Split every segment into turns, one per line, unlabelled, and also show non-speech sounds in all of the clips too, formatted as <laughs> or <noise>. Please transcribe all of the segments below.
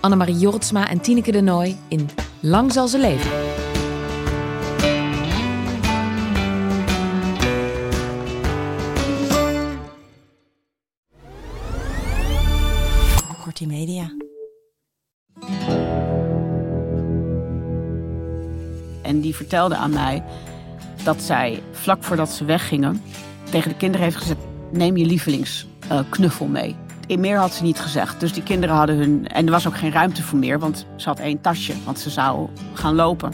Annemarie Jortsma en Tineke de Nooi in Lang zal ze leven.
Kortie Media.
En die vertelde aan mij dat zij vlak voordat ze weggingen tegen de kinderen heeft gezegd: neem je lievelingsknuffel mee. Meer had ze niet gezegd. Dus die kinderen hadden hun. En er was ook geen ruimte voor meer, want ze had één tasje, want ze zou gaan lopen.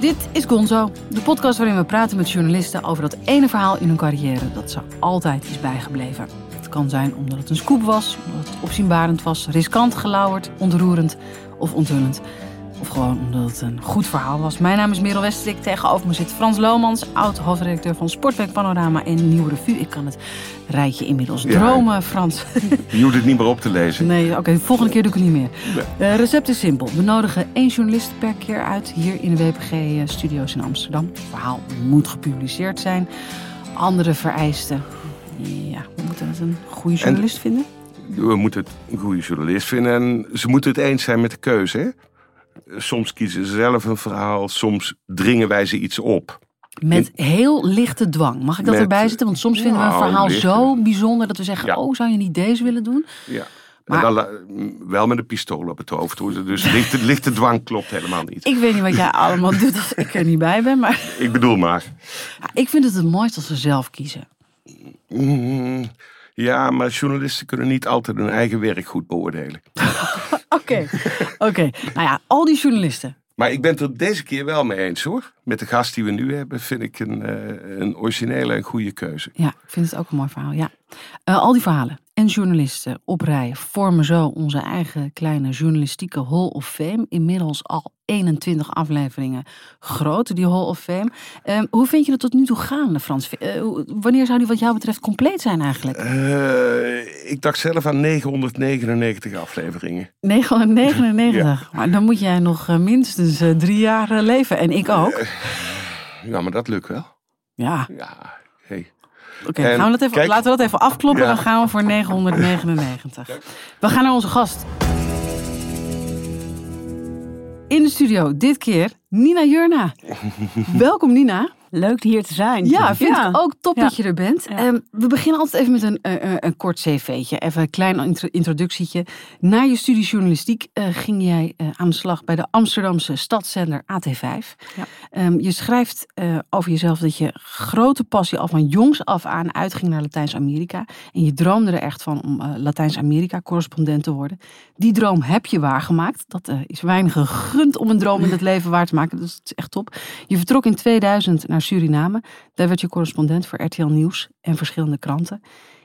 Dit is Gonzo, de podcast waarin we praten met journalisten over dat ene verhaal in hun carrière dat ze altijd is bijgebleven. Het kan zijn omdat het een scoop was, omdat het opzienbarend was, riskant, gelauwerd, ontroerend of onthullend. Of gewoon omdat het een goed verhaal was. Mijn naam is Merel Westerik. Tegenover me zit Frans Lomans, oud-hoofdredacteur van Sportweek Panorama en Nieuwe Revue. Ik kan het rijtje inmiddels
Ja.
dromen, Frans. <laughs>
Je hoeft het niet meer op te lezen.
Nee, oké, de volgende keer doe ik het niet meer. Het recept is simpel. We nodigen één journalist per keer uit hier in de WPG-studio's in Amsterdam. Het verhaal moet gepubliceerd zijn. Andere vereisten. Ja, we moeten het een goede journalist vinden.
We moeten het een goede journalist vinden en ze moeten het eens zijn met de keuze. Hè? Soms kiezen ze zelf een verhaal, soms dringen wij ze iets op.
Met heel lichte dwang. Mag ik dat
Met-
erbij zetten? Want soms vinden we een verhaal
lichte.
zo bijzonder dat we zeggen:
Ja.
Oh, zou je niet deze willen doen?
Ja.
Maar-
dan la- wel met een pistool op het hoofd. Dus lichte, <laughs> lichte dwang klopt helemaal niet.
Ik weet niet wat jij allemaal doet als ik er niet bij ben. Maar <laughs>
Ik bedoel maar.
ik vind het het mooist als ze zelf kiezen.
Mm, Ja, maar journalisten kunnen niet altijd hun eigen werk goed beoordelen. <laughs>
Oké, <laughs> oké. Nou ja, al die journalisten.
Maar ik ben het er deze keer wel mee eens hoor. Met de gast die we nu hebben vind ik een, eh, een originele en goede keuze.
Ja, ik vind het ook een mooi verhaal. Ja. Eh, al die verhalen en journalisten op rij vormen zo onze eigen kleine journalistieke Hall of Fame. Inmiddels al 21 afleveringen groot, die Hall of Fame. Ehm, hoe vind je het tot nu toe gaan, Frans? Eh, wanneer zou die wat jou betreft compleet zijn eigenlijk?
Eh, ik dacht zelf aan 999 afleveringen.
999. Maar dan moet jij nog eh, minstens drie jaar leven. En ik ook.
Ja, maar dat lukt wel.
Ja,
Ja, hey.
Oké. Laten we dat even afkloppen. Dan gaan we voor 999. We gaan naar onze gast. In de studio, dit keer Nina Jurna. <laughs> Welkom Nina.
Leuk hier te zijn.
Ja, vind ik ook top
Ja.
dat je er bent.
Ja.
Ehm, we beginnen altijd even met een, eh, een kort cv'tje. Even een klein intro- introductietje. Na je studie journalistiek eh, ging jij aan de slag bij de Amsterdamse stadszender AT5.
Ja.
Ehm, je schrijft over jezelf dat je grote passie al van jongs af aan uitging naar Latijns-Amerika. En je droomde er echt van om Latijns-Amerika-correspondent te worden. Die droom heb je waargemaakt. Dat is weinig gegund om een droom in het <laughs> leven waar te maken. Dus het is echt top. Je vertrok in 2000 naar Suriname. Daar werd je correspondent voor RTL Nieuws en verschillende kranten.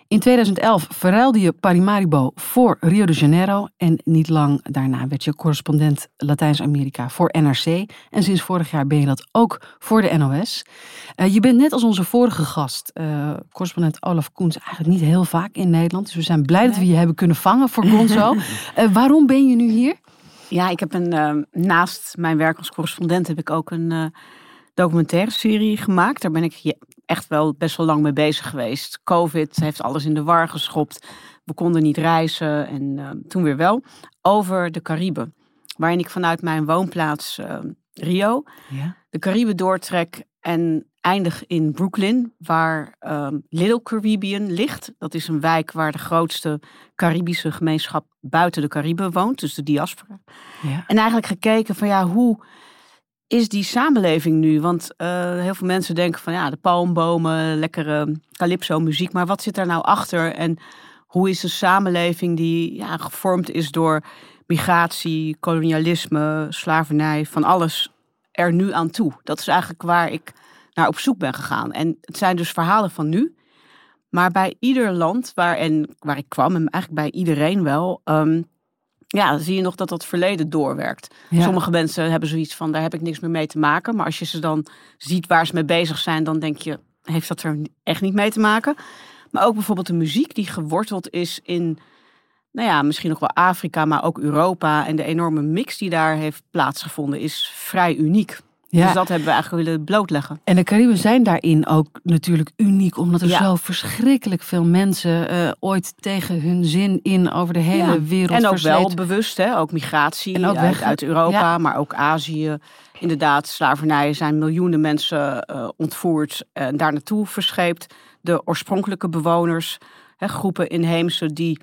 In 2011 verruilde je Parimaribo voor Rio de Janeiro. En niet lang daarna werd je correspondent Latijns-Amerika voor NRC. En sinds vorig jaar ben je dat ook voor de NOS. Eh, je bent net als onze vorige gast, eh, correspondent Olaf Koens, eigenlijk niet heel vaak in Nederland. Dus we zijn blij dat we je hebben kunnen vangen voor Gonzo. <laughs> Eh, waarom ben je nu hier?
Ja, ik heb een, naast mijn werk als correspondent heb ik ook een documentaire serie gemaakt. Daar ben ik echt wel best wel lang mee bezig geweest. Covid heeft alles in de war geschopt. We konden niet reizen en eh, toen weer wel. Over de Cariben. Waarin ik vanuit mijn woonplaats eh, Rio
Ja.
de Cariben doortrek en eindig in Brooklyn, waar ehm, Little Caribbean ligt. Dat is een wijk waar de grootste Caribische gemeenschap buiten de Cariben woont, dus de diaspora.
Ja.
En eigenlijk gekeken van ja, hoe is die samenleving nu? Want eh, heel veel mensen denken van ja, de palmbomen, lekkere calypso muziek, maar wat zit daar nou achter? En hoe is een samenleving die ja, gevormd is door migratie, kolonialisme, slavernij, van alles er nu aan toe? Dat is eigenlijk waar ik naar op zoek ben gegaan. En het zijn dus verhalen van nu, Maar bij ieder land waar, en, waar ik kwam, en eigenlijk bij iedereen wel, ehm, ja, zie je nog dat dat verleden doorwerkt.
Ja.
Sommige mensen hebben zoiets van, daar heb ik niks meer mee te maken. Maar als je ze dan ziet waar ze mee bezig zijn, dan denk je, heeft dat er echt niet mee te maken. Maar ook bijvoorbeeld de muziek die geworteld is in, nou ja, misschien nog wel Afrika, maar ook Europa. En de enorme mix die daar heeft plaatsgevonden is vrij uniek.
Ja.
Dus dat hebben we eigenlijk willen blootleggen.
En de Cariben zijn daarin ook natuurlijk uniek, omdat er
Ja.
zo verschrikkelijk veel mensen eh, ooit tegen hun zin in over de hele
Ja.
wereld
En ook wel bewust, hè? ook migratie
En ook
uit,
weg-
uit Europa, maar ook Azië. Inderdaad, slavernij zijn miljoenen mensen eh, ontvoerd en daar naartoe verscheept. De oorspronkelijke bewoners, hè, groepen inheemse die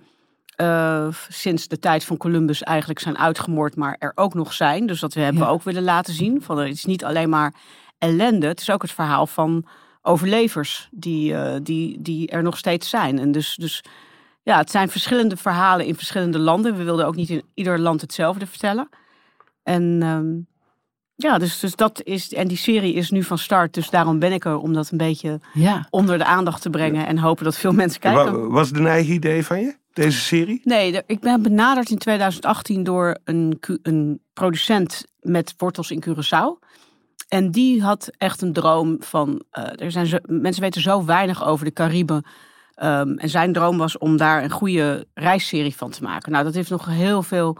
eh, sinds de tijd van Columbus eigenlijk zijn uitgemoord, maar er ook nog zijn. Dus dat we hebben
Ja.
we ook willen laten zien. Van, het is niet alleen maar ellende, het is ook het verhaal van overlevers die, eh, die, die er nog steeds zijn. En dus, dus ja, het zijn verschillende verhalen in verschillende landen. We wilden ook niet in ieder land hetzelfde vertellen. En ehm, ja, dus, dus dat is. En die serie is nu van start. Dus daarom ben ik er om dat een beetje
Ja,
onder de aandacht te brengen. En hopen dat veel mensen kijken.
Wa- Was het een eigen idee van je, deze serie?
Nee, ik ben benaderd in 2018 door een, een producent met wortels in Curaçao. En die had echt een droom van. eh, er zijn zo, mensen weten zo weinig over de Cariben. Ehm, en zijn droom was om daar een goede reisserie van te maken. Nou, dat heeft nog heel veel.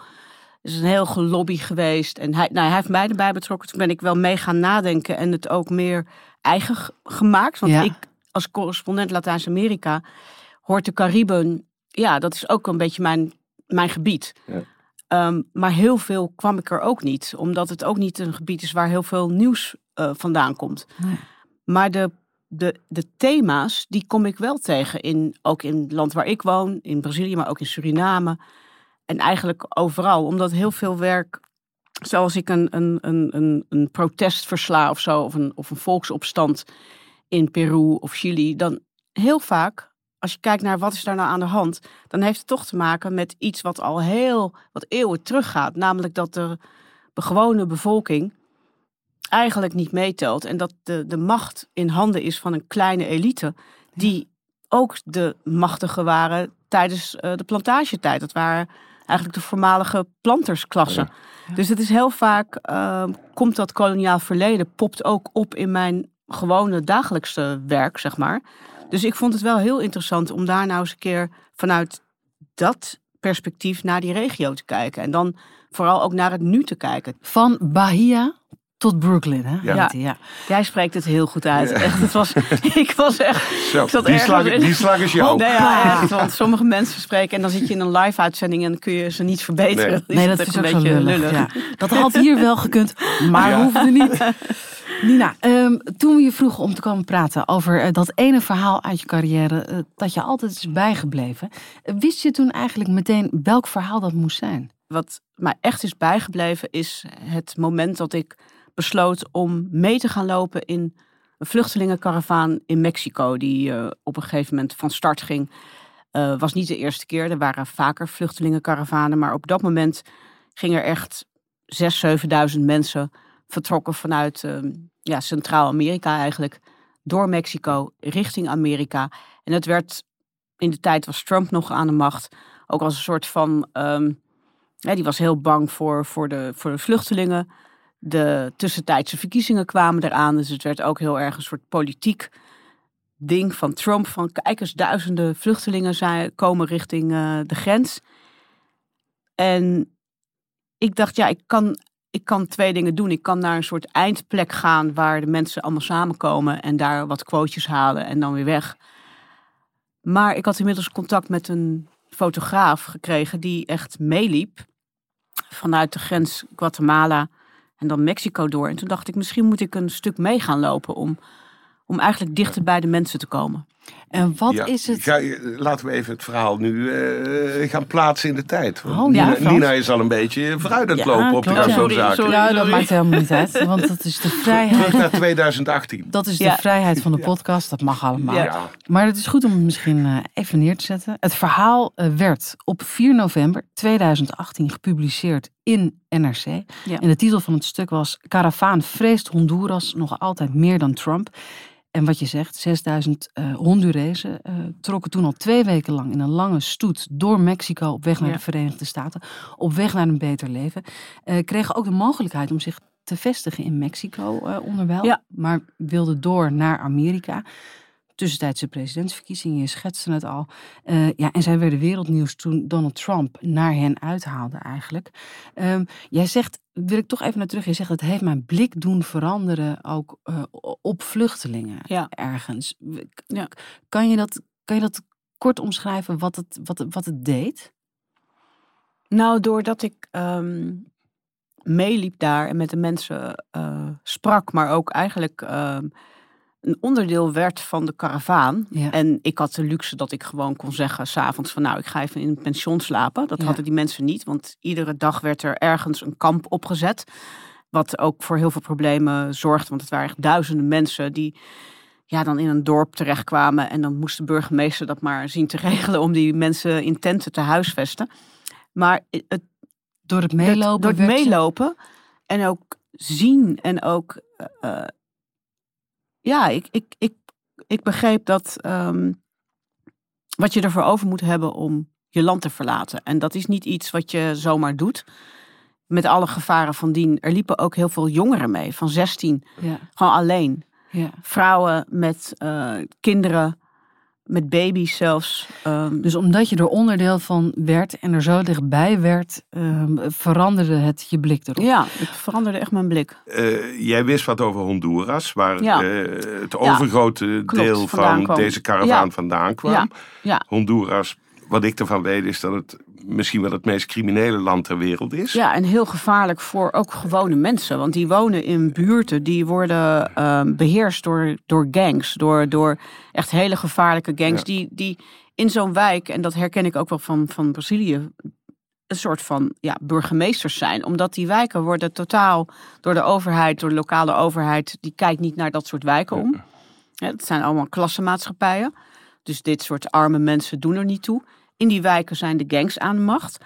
Het is een heel gelobby geweest. En hij, nou, hij heeft mij erbij betrokken. Toen ben ik wel mee gaan nadenken en het ook meer eigen gemaakt. Want
Ja.
ik, als correspondent Latijns-Amerika, hoort de Cariben. Ja, dat is ook een beetje mijn, mijn gebied.
Ja.
Ehm, maar heel veel kwam ik er ook niet. Omdat het ook niet een gebied is waar heel veel nieuws eh, vandaan komt.
Nee.
Maar de, de, de thema's, die kom ik wel tegen. In, ook in het land waar ik woon, in Brazilië, maar ook in Suriname. En eigenlijk overal. Omdat heel veel werk, zoals ik een, een, een, een, een protest versla of zo, of een, of een volksopstand in Peru of Chili, dan heel vaak, als je kijkt naar wat is daar nou aan de hand, dan heeft het toch te maken met iets wat al heel wat eeuwen teruggaat. Namelijk dat de gewone bevolking eigenlijk niet meetelt. En dat de, de macht in handen is van een kleine elite. Die ook de machtigen waren tijdens eh, de plantagetijd. Dat waren eigenlijk de voormalige plantersklasse. Dus het is heel vaak, eh, komt dat koloniaal verleden, popt ook op in mijn gewone dagelijkse werk, zeg maar. Dus ik vond het wel heel interessant om daar nou eens een keer vanuit dat perspectief naar die regio te kijken. En dan vooral ook naar het nu te kijken.
van Bahia tot Brooklyn, hè?
Ja.
Ja. Ja.
Jij spreekt het heel goed uit. Echt, het was, <laughs> ik was echt.
Zo,
ik zat
die, slag,
in-
die slag is jou.
Nee, ja, <laughs> echt. Want sommige mensen spreken en dan zit je in een live uitzending en dan kun je ze niet verbeteren.
Nee.
Dat is ook zo lullig. Ja. Dat had hier wel gekund, maar
Ja.
hoefde niet. <laughs> Nina, ehm, toen we je vroegen om te komen praten over eh, dat ene verhaal uit je carrière eh, dat je altijd is bijgebleven, eh, wist je toen eigenlijk meteen welk verhaal dat moest zijn?
Wat mij echt is bijgebleven is het moment dat ik besloot om mee te gaan lopen in een vluchtelingenkaravaan in Mexico. Die eh, op een gegeven moment van start ging. Eh was niet de eerste keer. Er waren vaker vluchtelingenkaravanen. Maar op dat moment gingen er echt 6.000, 7.000 mensen vertrokken vanuit eh, ja, Centraal-Amerika eigenlijk. Door Mexico richting Amerika. En het werd, in de tijd was Trump nog aan de macht. Ook als een soort van ehm, ja, die was heel bang voor, voor, de, voor de vluchtelingen. De tussentijdse verkiezingen kwamen eraan. Dus het werd ook heel erg een soort politiek ding van Trump. Van kijk eens, duizenden vluchtelingen zijn, komen richting eh, de grens. En ik dacht, ja, ik kan, ik kan twee dingen doen. Ik kan naar een soort eindplek gaan waar de mensen allemaal samenkomen. En daar wat quotejes halen en dan weer weg. Maar ik had inmiddels contact met een fotograaf gekregen die echt meeliep vanuit de grens Guatemala en dan Mexico door. En toen dacht ik, misschien moet ik een stuk mee gaan lopen om, om eigenlijk dichter bij de mensen te komen.
En wat
Ja,
is het?
Ga, laten we even het verhaal nu eh, gaan plaatsen in de tijd.
Oh, ja,
Nina, is al een beetje vooruit aan het
Ja,
lopen op
ja.
zo'n
Sorry,
zaken.
sorry.
Ja, dat maakt helemaal niet uit, want dat is de
Terug
vrijheid.
naar 2018.
Dat is de vrijheid van de podcast, dat mag allemaal. Maar het is goed om het misschien eh, even neer te zetten. Het verhaal eh, werd op 4 november 2018 gepubliceerd in NRC.
Ja.
En de titel van het stuk was Caravaan vreest Honduras nog altijd meer dan Trump. En wat je zegt, 6000 uh, Hondurezen uh, trokken toen al twee weken lang in een lange stoet door Mexico op weg naar
Ja.
de Verenigde Staten, op weg naar een beter leven. Eh, kregen ook de mogelijkheid om zich te vestigen in Mexico eh, onderwijl,
Ja.
maar wilden door naar Amerika. Tussentijdse presidentsverkiezingen, je schetste het al. Eh, ja, en zij werden wereldnieuws toen Donald Trump naar hen uithaalde eigenlijk. Ehm, jij zegt, wil ik toch even naar terug, je zegt het heeft mijn blik doen veranderen ook eh, op vluchtelingen
Ja.
ergens.
Ja.
Kan, je dat, kan je dat kort omschrijven wat het, wat, het- wat het deed?
Nou, doordat ik ehm, meeliep daar en met de mensen eh, sprak, maar ook eigenlijk ehm, een onderdeel werd van de karavaan.
Ja.
En ik had de luxe dat ik gewoon kon zeggen s'avonds van nou, ik ga even in een pension slapen. Dat
Ja.
hadden die mensen niet, want iedere dag werd er ergens een kamp opgezet. Wat ook voor heel veel problemen zorgde, want het waren echt duizenden mensen die ja, dan in een dorp terechtkwamen. En dan moest de burgemeester dat maar zien te <laughs> regelen om die mensen in tenten te huisvesten. Maar het
Door het meelopen?
door het
werd je-
meelopen en ook zien en ook. eh, ja, ik, ik, ik, ik begreep dat. ehm, wat je ervoor over moet hebben om je land te verlaten. En dat is niet iets wat je zomaar doet. Met alle gevaren van dien. Er liepen ook heel veel jongeren mee, van 16,
Ja,
gewoon alleen.
ja.
Vrouwen met eh, kinderen, met baby's zelfs. Ehm,
Dus omdat je er onderdeel van werd en er zo dichtbij werd, ehm, veranderde het je blik erop.
ja, het veranderde echt mijn blik.
Eh, jij wist wat over Honduras, waar
Ja.
eh, het overgrote deel van
kwam.
deze karavaan
Ja.
vandaan kwam.
Ja, ja.
Honduras, wat ik ervan weet, is dat het misschien wel het meest criminele land ter wereld is.
Ja, en heel gevaarlijk voor ook gewone mensen. Want die wonen in buurten die worden ehm, beheerst door, door gangs. Door, door echt hele gevaarlijke gangs.
Ja.
Die, die in zo'n wijk, en dat herken ik ook wel van, van Brazilië, een soort van ja, burgemeesters zijn. Omdat die wijken worden totaal door de overheid, door de lokale overheid, die kijkt niet naar dat soort wijken om. Ja, het zijn allemaal klassenmaatschappijen. Dus dit soort arme mensen doen er niet toe. In die wijken zijn de gangs aan de macht.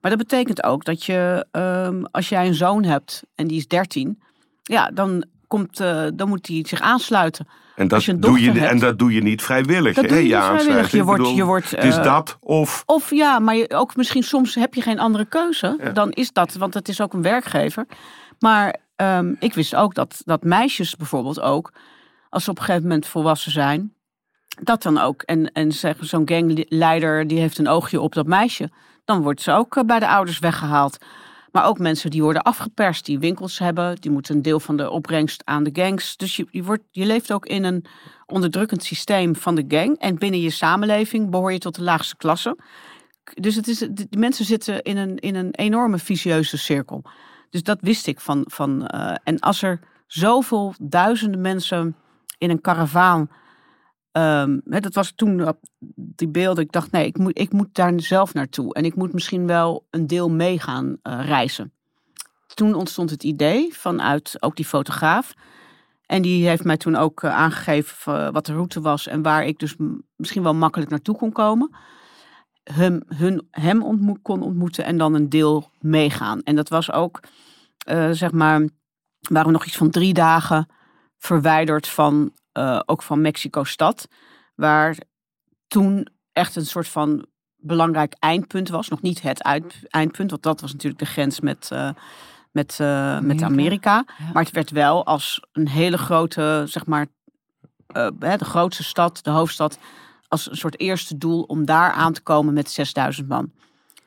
Maar dat betekent ook dat je, ehm, als jij een zoon hebt en die is 13, ja, dan, komt, eh, dan moet hij zich aansluiten.
En dat,
je
doe je, en dat doe je niet vrijwillig.
Dat
hè,
doe je niet vrijwillig. Je wordt,
bedoel,
je wordt,
het is
eh,
dat of...
Of ja, maar je, ook misschien soms heb je geen andere keuze.
Ja.
Dan is dat, want het is ook een werkgever. Maar ehm, ik wist ook dat, dat meisjes bijvoorbeeld ook, als ze op een gegeven moment volwassen zijn, dat dan ook. En, en zeggen zo'n gangleider die heeft een oogje op dat meisje. Dan wordt ze ook eh, bij de ouders weggehaald. Maar ook mensen die worden afgeperst, die winkels hebben, die moeten een deel van de opbrengst aan de gangs. Dus je, je, wordt, je leeft ook in een onderdrukkend systeem van de gang. En binnen je samenleving behoor je tot de laagste klasse. Dus het is, de mensen zitten in een, in een enorme vicieuze cirkel. Dus dat wist ik van. van eh, en als er zoveel duizenden mensen in een karavaan. Ehm, dat was toen op die beelden. Ik dacht, nee, ik moet, ik moet daar zelf naartoe. En ik moet misschien wel een deel mee gaan eh, reizen. Toen ontstond het idee vanuit ook die fotograaf. En die heeft mij toen ook eh, aangegeven eh, wat de route was en waar ik dus misschien wel makkelijk naartoe kon komen. Hem, hun, hem kon ontmoeten en dan een deel meegaan. En dat was ook, zeg maar, waren we nog iets van drie dagen verwijderd van, eh, ook van Mexico-stad. Waar toen echt een soort van belangrijk eindpunt was. Nog niet het uit- eindpunt, want dat was natuurlijk de grens met, eh, met, eh, met
Amerika.
Amerika.
Ja.
Maar het werd wel als een hele grote, zeg maar, de grootste stad, de hoofdstad, als een soort eerste doel om daar aan te komen met 6000 man.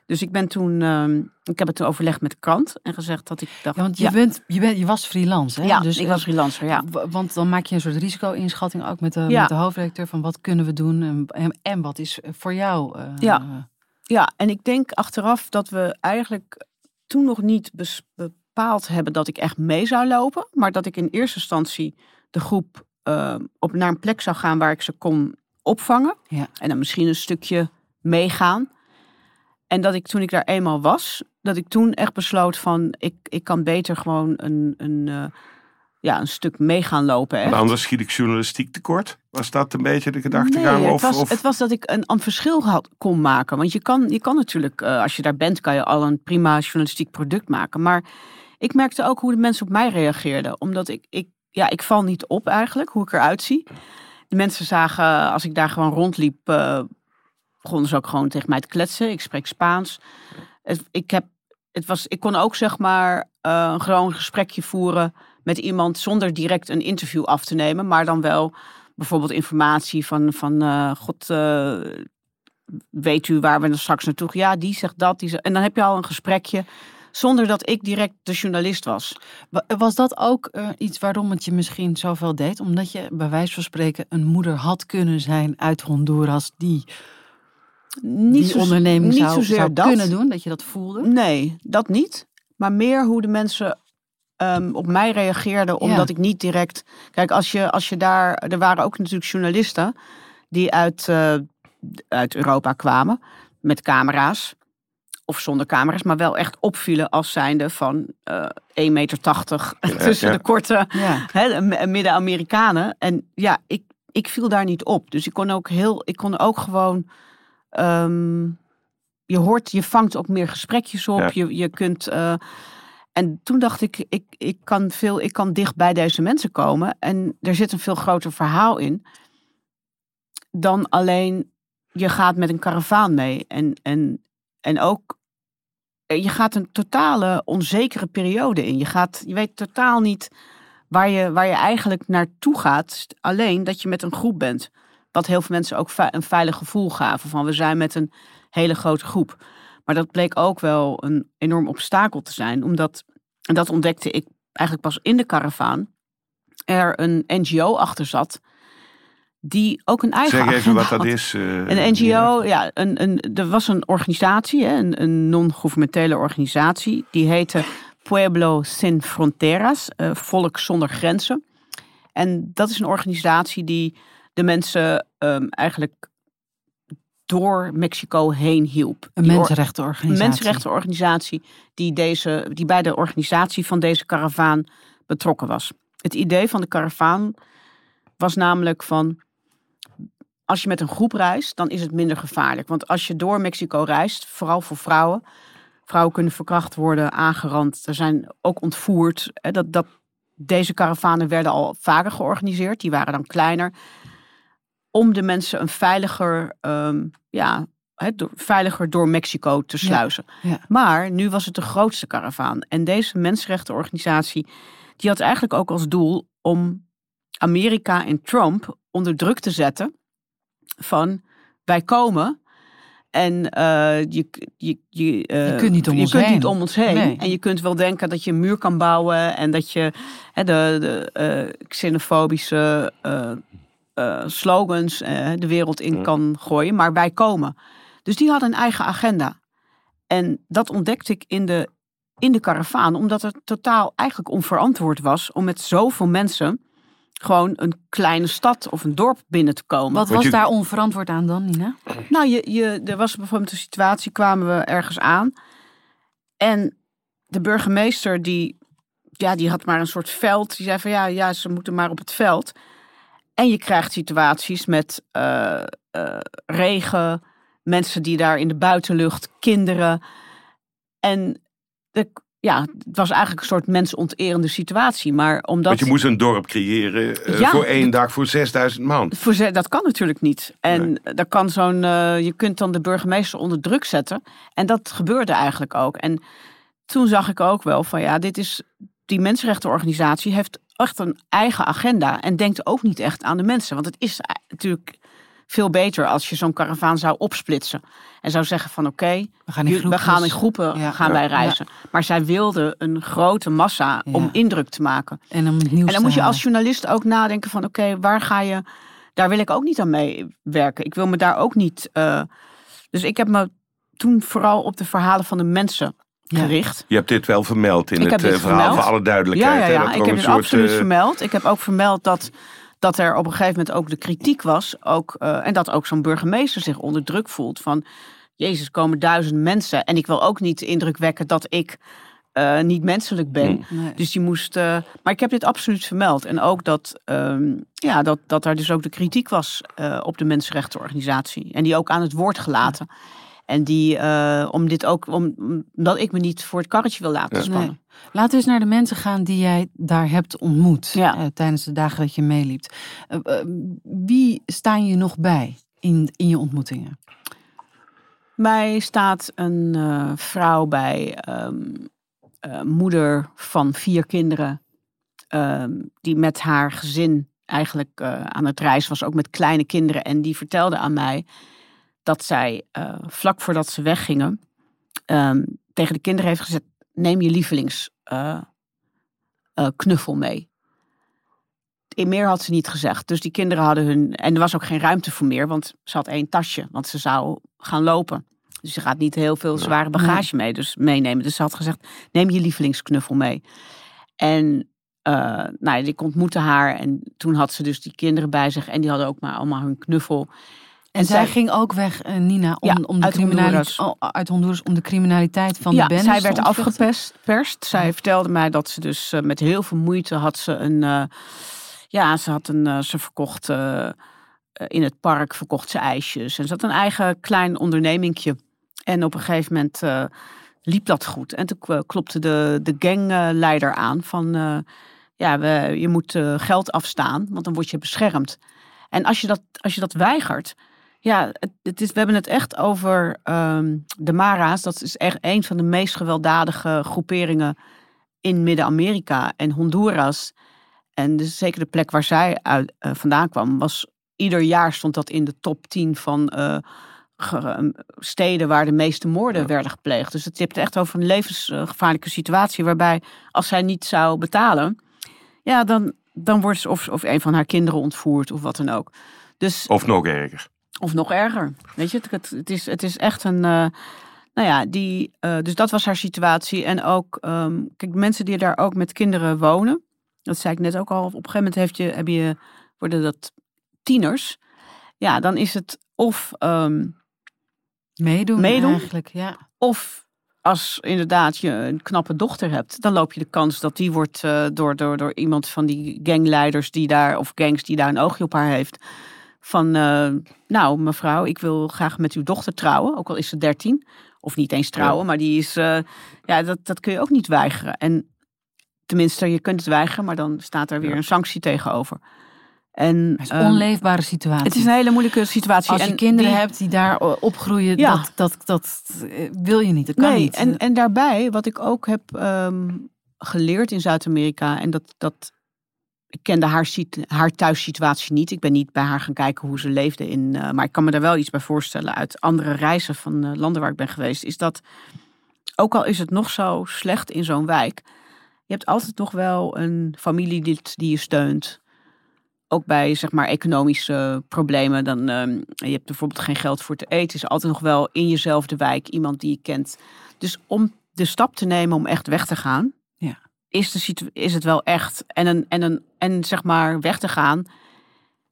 Dus ik ben toen, ehm, ik heb het toen overlegd met de krant en gezegd dat ik dacht,
Ja, want je,
ja,
Bent, je, bent, je was freelance, hè?
ja,
dus,
ik
eh,
was freelancer, ja.
Want dan maak je een soort risico-inschatting ook met de,
Ja.
met de hoofdredacteur van wat kunnen we doen en, en, en wat is voor jou. eh,
Ja. Ja, en ik denk achteraf dat we eigenlijk toen nog niet bepaald hebben dat ik echt mee zou lopen. Maar dat ik in eerste instantie de groep eh, op naar een plek zou gaan waar ik ze kon opvangen.
Ja.
En dan misschien een stukje meegaan. En dat ik toen ik daar eenmaal was, dat ik toen echt besloot van ik, ik kan beter gewoon een, een, eh, ja, een stuk mee gaan lopen. Echt.
En anders schiet ik journalistiek tekort. Was dat een beetje de gedachtegang?
Nee,
of,
het, was,
of...
het was dat ik een, een verschil had, kon maken. Want je kan, je kan natuurlijk, eh, als je daar bent, kan je al een prima journalistiek product maken. Maar ik merkte ook hoe de mensen op mij reageerden. Omdat ik, ik, ja, ik val niet op eigenlijk, hoe ik eruit zie. De mensen zagen, als ik daar gewoon rondliep, uh, begonnen ze ook gewoon tegen mij te kletsen. Ik spreek Spaans. Ik, heb, het was, ik kon ook zeg maar uh, een gewoon gesprekje voeren met iemand zonder direct een interview af te nemen, maar dan wel bijvoorbeeld informatie van, van uh, god, weet u waar we dan straks naartoe gaan? Ja, die zegt dat. Die zegt, en dan heb je al een gesprekje zonder dat ik direct de journalist was.
Was dat ook iets waarom het je misschien zoveel deed? Omdat je bij wijze van spreken een moeder had kunnen zijn uit Honduras die niet die zo, niet zou, zou dat. kunnen doen, dat je dat voelde?
Nee, dat niet. Maar meer hoe de mensen um, op mij reageerden, omdat ik niet direct. Kijk, als je, als je daar. Er waren ook natuurlijk journalisten die uit, uh, uit Europa kwamen met camera's of zonder camera's, maar wel echt opvielen als zijnde van uh, eh, 1,80 meter <laughs> tussen de korte Midden-Amerikanen. En ja, ik, ik viel daar niet op. Dus ik kon ook heel, ik kon ook gewoon. Um, je hoort, je vangt ook meer gesprekjes op. Je, je kunt. Uh, en toen dacht ik, ik, ik, kan veel, ik kan dicht bij deze mensen komen. En er zit een veel groter verhaal in. Dan alleen je gaat met een karavaan mee. En, en, en ook eh, je gaat een totale onzekere periode in. Je, gaat, je weet totaal niet waar je, waar je eigenlijk naartoe gaat. Alleen dat je met een groep bent. Wat heel veel mensen ook een veilig gevoel gaven. Van we zijn met een hele grote groep. Maar dat bleek ook wel een enorm obstakel te zijn. Omdat, en dat ontdekte ik eigenlijk pas in de karavaan. Er een NGO achter zat die ook een eigen
Zeg even wat dat is. Uh,
een NGO, ja, een, een, er was een organisatie, hè, een, een non-governementele organisatie, die heette Pueblo Sin Fronteras, uh, Volk zonder grenzen. En dat is een organisatie die de mensen um, eigenlijk door Mexico heen hielp.
Een mensenrechtenorganisatie.
Een mensenrechtenorganisatie die, deze, die bij de organisatie van deze karavaan betrokken was. Het idee van de karavaan was namelijk van als je met een groep reist, dan is het minder gevaarlijk. Want als je door Mexico reist, vooral voor vrouwen, vrouwen kunnen verkracht worden, aangerand, er zijn ook ontvoerd. Dat, dat, deze karavanen werden al vaker georganiseerd, die waren dan kleiner. Om de mensen een veiliger, um, ja, veiliger door Mexico te sluizen. Maar nu was het de grootste karavaan. En deze mensenrechtenorganisatie, die had eigenlijk ook als doel om Amerika en Trump onder druk te zetten van wij komen en uh, je, je, je, uh,
je kunt niet om
je
ons
kunt
heen.
Niet om ons heen. En je kunt wel denken dat je een muur kan bouwen en dat je de, de uh, xenofobische slogans de wereld in kan gooien, maar wij komen. Dus die hadden een eigen agenda. En dat ontdekte ik in de, in de karavaan, omdat het totaal eigenlijk onverantwoord was om met zoveel mensen gewoon een kleine stad of een dorp binnen te komen.
Wat was daar onverantwoord aan dan, Nina?
Nou, je, je, er was bijvoorbeeld een situatie, kwamen we ergens aan. En de burgemeester, die, ja, die had maar een soort veld. Die zei van, ja, ja, ze moeten maar op het veld. En je krijgt situaties met uh, uh, regen, mensen die daar in de buitenlucht, kinderen. En de, ja, het was eigenlijk een soort mensonterende situatie. Maar omdat...
Want je moest een dorp creëren uh, voor één dag voor 6000 man.
Voor, dat kan natuurlijk niet. En nee. dat kan zo'n, uh, je kunt dan de burgemeester onder druk zetten. En dat gebeurde eigenlijk ook. En toen zag ik ook wel van ja, dit is, die mensenrechtenorganisatie heeft echt een eigen agenda. En denkt ook niet echt aan de mensen. Want het is natuurlijk veel beter als je zo'n karavaan zou opsplitsen. En zou zeggen van oké, okay,
we, gaan in
we gaan in groepen ja. gaan wij reizen. Ja. Maar zij wilden een grote massa ja. om indruk te maken.
En, om en
dan moet je als journalist ook nadenken van oké, okay, waar ga je... Daar wil ik ook niet aan meewerken. Ik wil me daar ook niet... Uh, dus ik heb me toen vooral op de verhalen van de mensen gericht.
Je hebt dit wel vermeld in ik het verhaal vermeld. voor alle duidelijkheid.
Ja, ja, ja. ik heb het soort, absoluut uh... vermeld. Ik heb ook vermeld dat dat er op een gegeven moment ook de kritiek was. Ook, uh, en dat ook zo'n burgemeester zich onder druk voelt van... Jezus, komen duizend mensen. En ik wil ook niet de indruk wekken dat ik uh, niet menselijk ben. Nee. Dus die moest... Uh, maar ik heb dit absoluut vermeld. En ook dat, um, ja, dat, dat er dus ook de kritiek was op de mensenrechtenorganisatie. En die ook aan het woord gelaten. En die, eh, om dit ook, om, omdat ik me niet voor het karretje wil laten
Ja.
spannen.
Nee. Laten we eens naar de mensen gaan die jij daar hebt ontmoet
Ja.
eh, tijdens de dagen dat je meeliep. Eh, wie staan je nog bij in, in je ontmoetingen?
Mij staat een eh, vrouw bij, ehm, eh, moeder van vier kinderen, ehm, die met haar gezin eigenlijk eh, aan het reizen was, ook met kleine kinderen. En die vertelde aan mij dat zij eh, vlak voordat ze weggingen ehm, tegen de kinderen heeft gezegd: neem je lievelings eh, eh, knuffel mee. In meer had ze niet gezegd. Dus die kinderen hadden hun. En er was ook geen ruimte voor meer, want ze had één tasje. Want ze zou gaan lopen. Dus ze gaat niet heel veel zware bagage mee, dus meenemen. Dus ze had gezegd: neem je lievelingsknuffel mee. En eh, nou, ja, ik ontmoette haar. En toen had ze dus die kinderen bij zich. En die hadden ook maar allemaal hun knuffel.
En zij ging ook weg, eh, Nina, om,
Ja,
om de
uit
criminaliteit,
Honduras.
oh, uit Honduras om de criminaliteit van
ja,
de bendes
zij werd afgeperst. Zij vertelde mij dat ze dus eh, met heel veel moeite had ze een... eh, ja, ze had een... ze verkocht... in het park verkocht ze ijsjes. En ze had een eigen klein ondernemingje. En op een gegeven moment liep dat goed. En toen klopte de, de gangleider aan van... ja, we, je moet geld afstaan, want dan word je beschermd. En als je dat, als je dat weigert... Ja, het, is, we hebben het echt over ehm, de Mara's. Dat is echt een van de meest gewelddadige groeperingen in Midden-Amerika. En Honduras, en dus zeker de plek waar zij uit, eh, vandaan kwam, was ieder jaar stond dat in de top 10 van eh, ge- eh, steden waar de meeste moorden werden gepleegd. Dus het hebt echt over een levensgevaarlijke situatie waarbij als zij niet zou betalen, ja, dan, dan wordt ze of, of een van haar kinderen ontvoerd of wat dan ook. Dus
Of nog erger.
Of nog erger. Weet je, het, het, is, het is echt een. eh, nou ja, die, eh, dus dat was haar situatie. En ook, ehm, kijk, mensen die daar ook met kinderen wonen. Dat zei ik net ook al. Op een gegeven moment heeft je, heb je, worden dat tieners. Ja, dan is het of, ehm,
Meedoen,
Meedoen?
eigenlijk, ja.
of als inderdaad je een knappe dochter hebt, dan loop je de kans dat die wordt eh, door, door, door iemand van die gangleiders die daar, of gangs die daar een oogje op haar heeft. Van, eh, nou mevrouw, ik wil graag met uw dochter trouwen, ook al is ze 13. Of niet eens trouwen, maar die is, eh, ja, dat, dat kun je ook niet weigeren. En tenminste, je kunt het weigeren, maar dan staat er weer
Ja.
een sanctie tegenover. En,
Het is een
ehm,
onleefbare situatie.
het is een hele moeilijke situatie.
Als je
En
kinderen
die-
hebt die daar opgroeien,
Ja.
dat, dat, dat eh, wil je niet. Dat kan
nee,
niet.
En, en daarbij, wat ik ook heb ehm, geleerd in Zuid-Amerika, en dat, dat ik kende haar, haar thuissituatie niet. Ik ben niet bij haar gaan kijken hoe ze leefde in. eh, maar ik kan me daar wel iets bij voorstellen uit andere reizen van eh, landen waar ik ben geweest. Is dat, ook al is het nog zo slecht in zo'n wijk, je hebt altijd nog wel een familielid die je steunt. Ook bij zeg maar economische problemen. Dan, ehm, je hebt bijvoorbeeld geen geld voor te eten. Is altijd nog wel in jezelfde wijk iemand die je kent. Dus om de stap te nemen om echt weg te gaan. Is, de situ- is het wel echt. En, een, en, een, en zeg maar weg te gaan.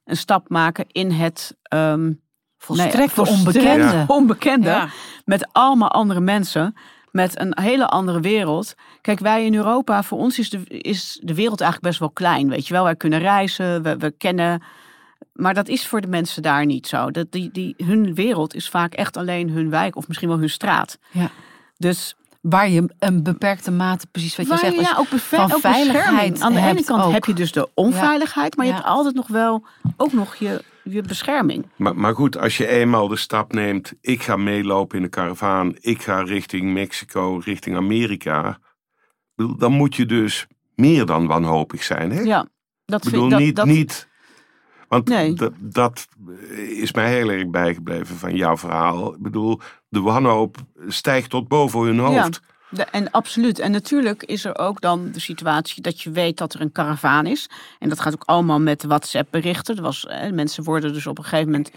Een stap maken in het. ehm
Volstrekt
nee,
onbekende.
onbekende.
Ja.
Met allemaal andere mensen. Met een hele andere wereld. Kijk, wij in Europa, voor ons is de, is de wereld eigenlijk best wel klein. Weet je wel, wij kunnen reizen, we, we kennen. Maar dat is voor de mensen daar niet zo. Dat die, die, hun wereld is vaak echt alleen hun wijk of misschien wel hun straat.
Ja.
Dus
Waar je een beperkte mate, precies wat je
waar
zegt.
ja, ook,
van
ook
veiligheid
Aan de ene kant
ook.
heb je dus de onveiligheid, maar je hebt altijd nog wel ook nog je, je bescherming.
Maar, maar goed, als je eenmaal de stap neemt, ik ga meelopen in de karavaan, ik ga richting Mexico, richting Amerika, dan moet je dus meer dan wanhopig zijn. Hè?
Ja, dat
ik bedoel,
vind dat,
niet,
dat,
niet. Want
Nee.
dat is mij heel erg bijgebleven van jouw verhaal. Ik bedoel, de wanhoop stijgt tot boven hun hoofd.
De- en absoluut. En natuurlijk is er ook dan de situatie dat je weet dat er een karavaan is. En dat gaat ook allemaal met WhatsApp-berichten. Er was, eh, mensen worden dus op een gegeven moment,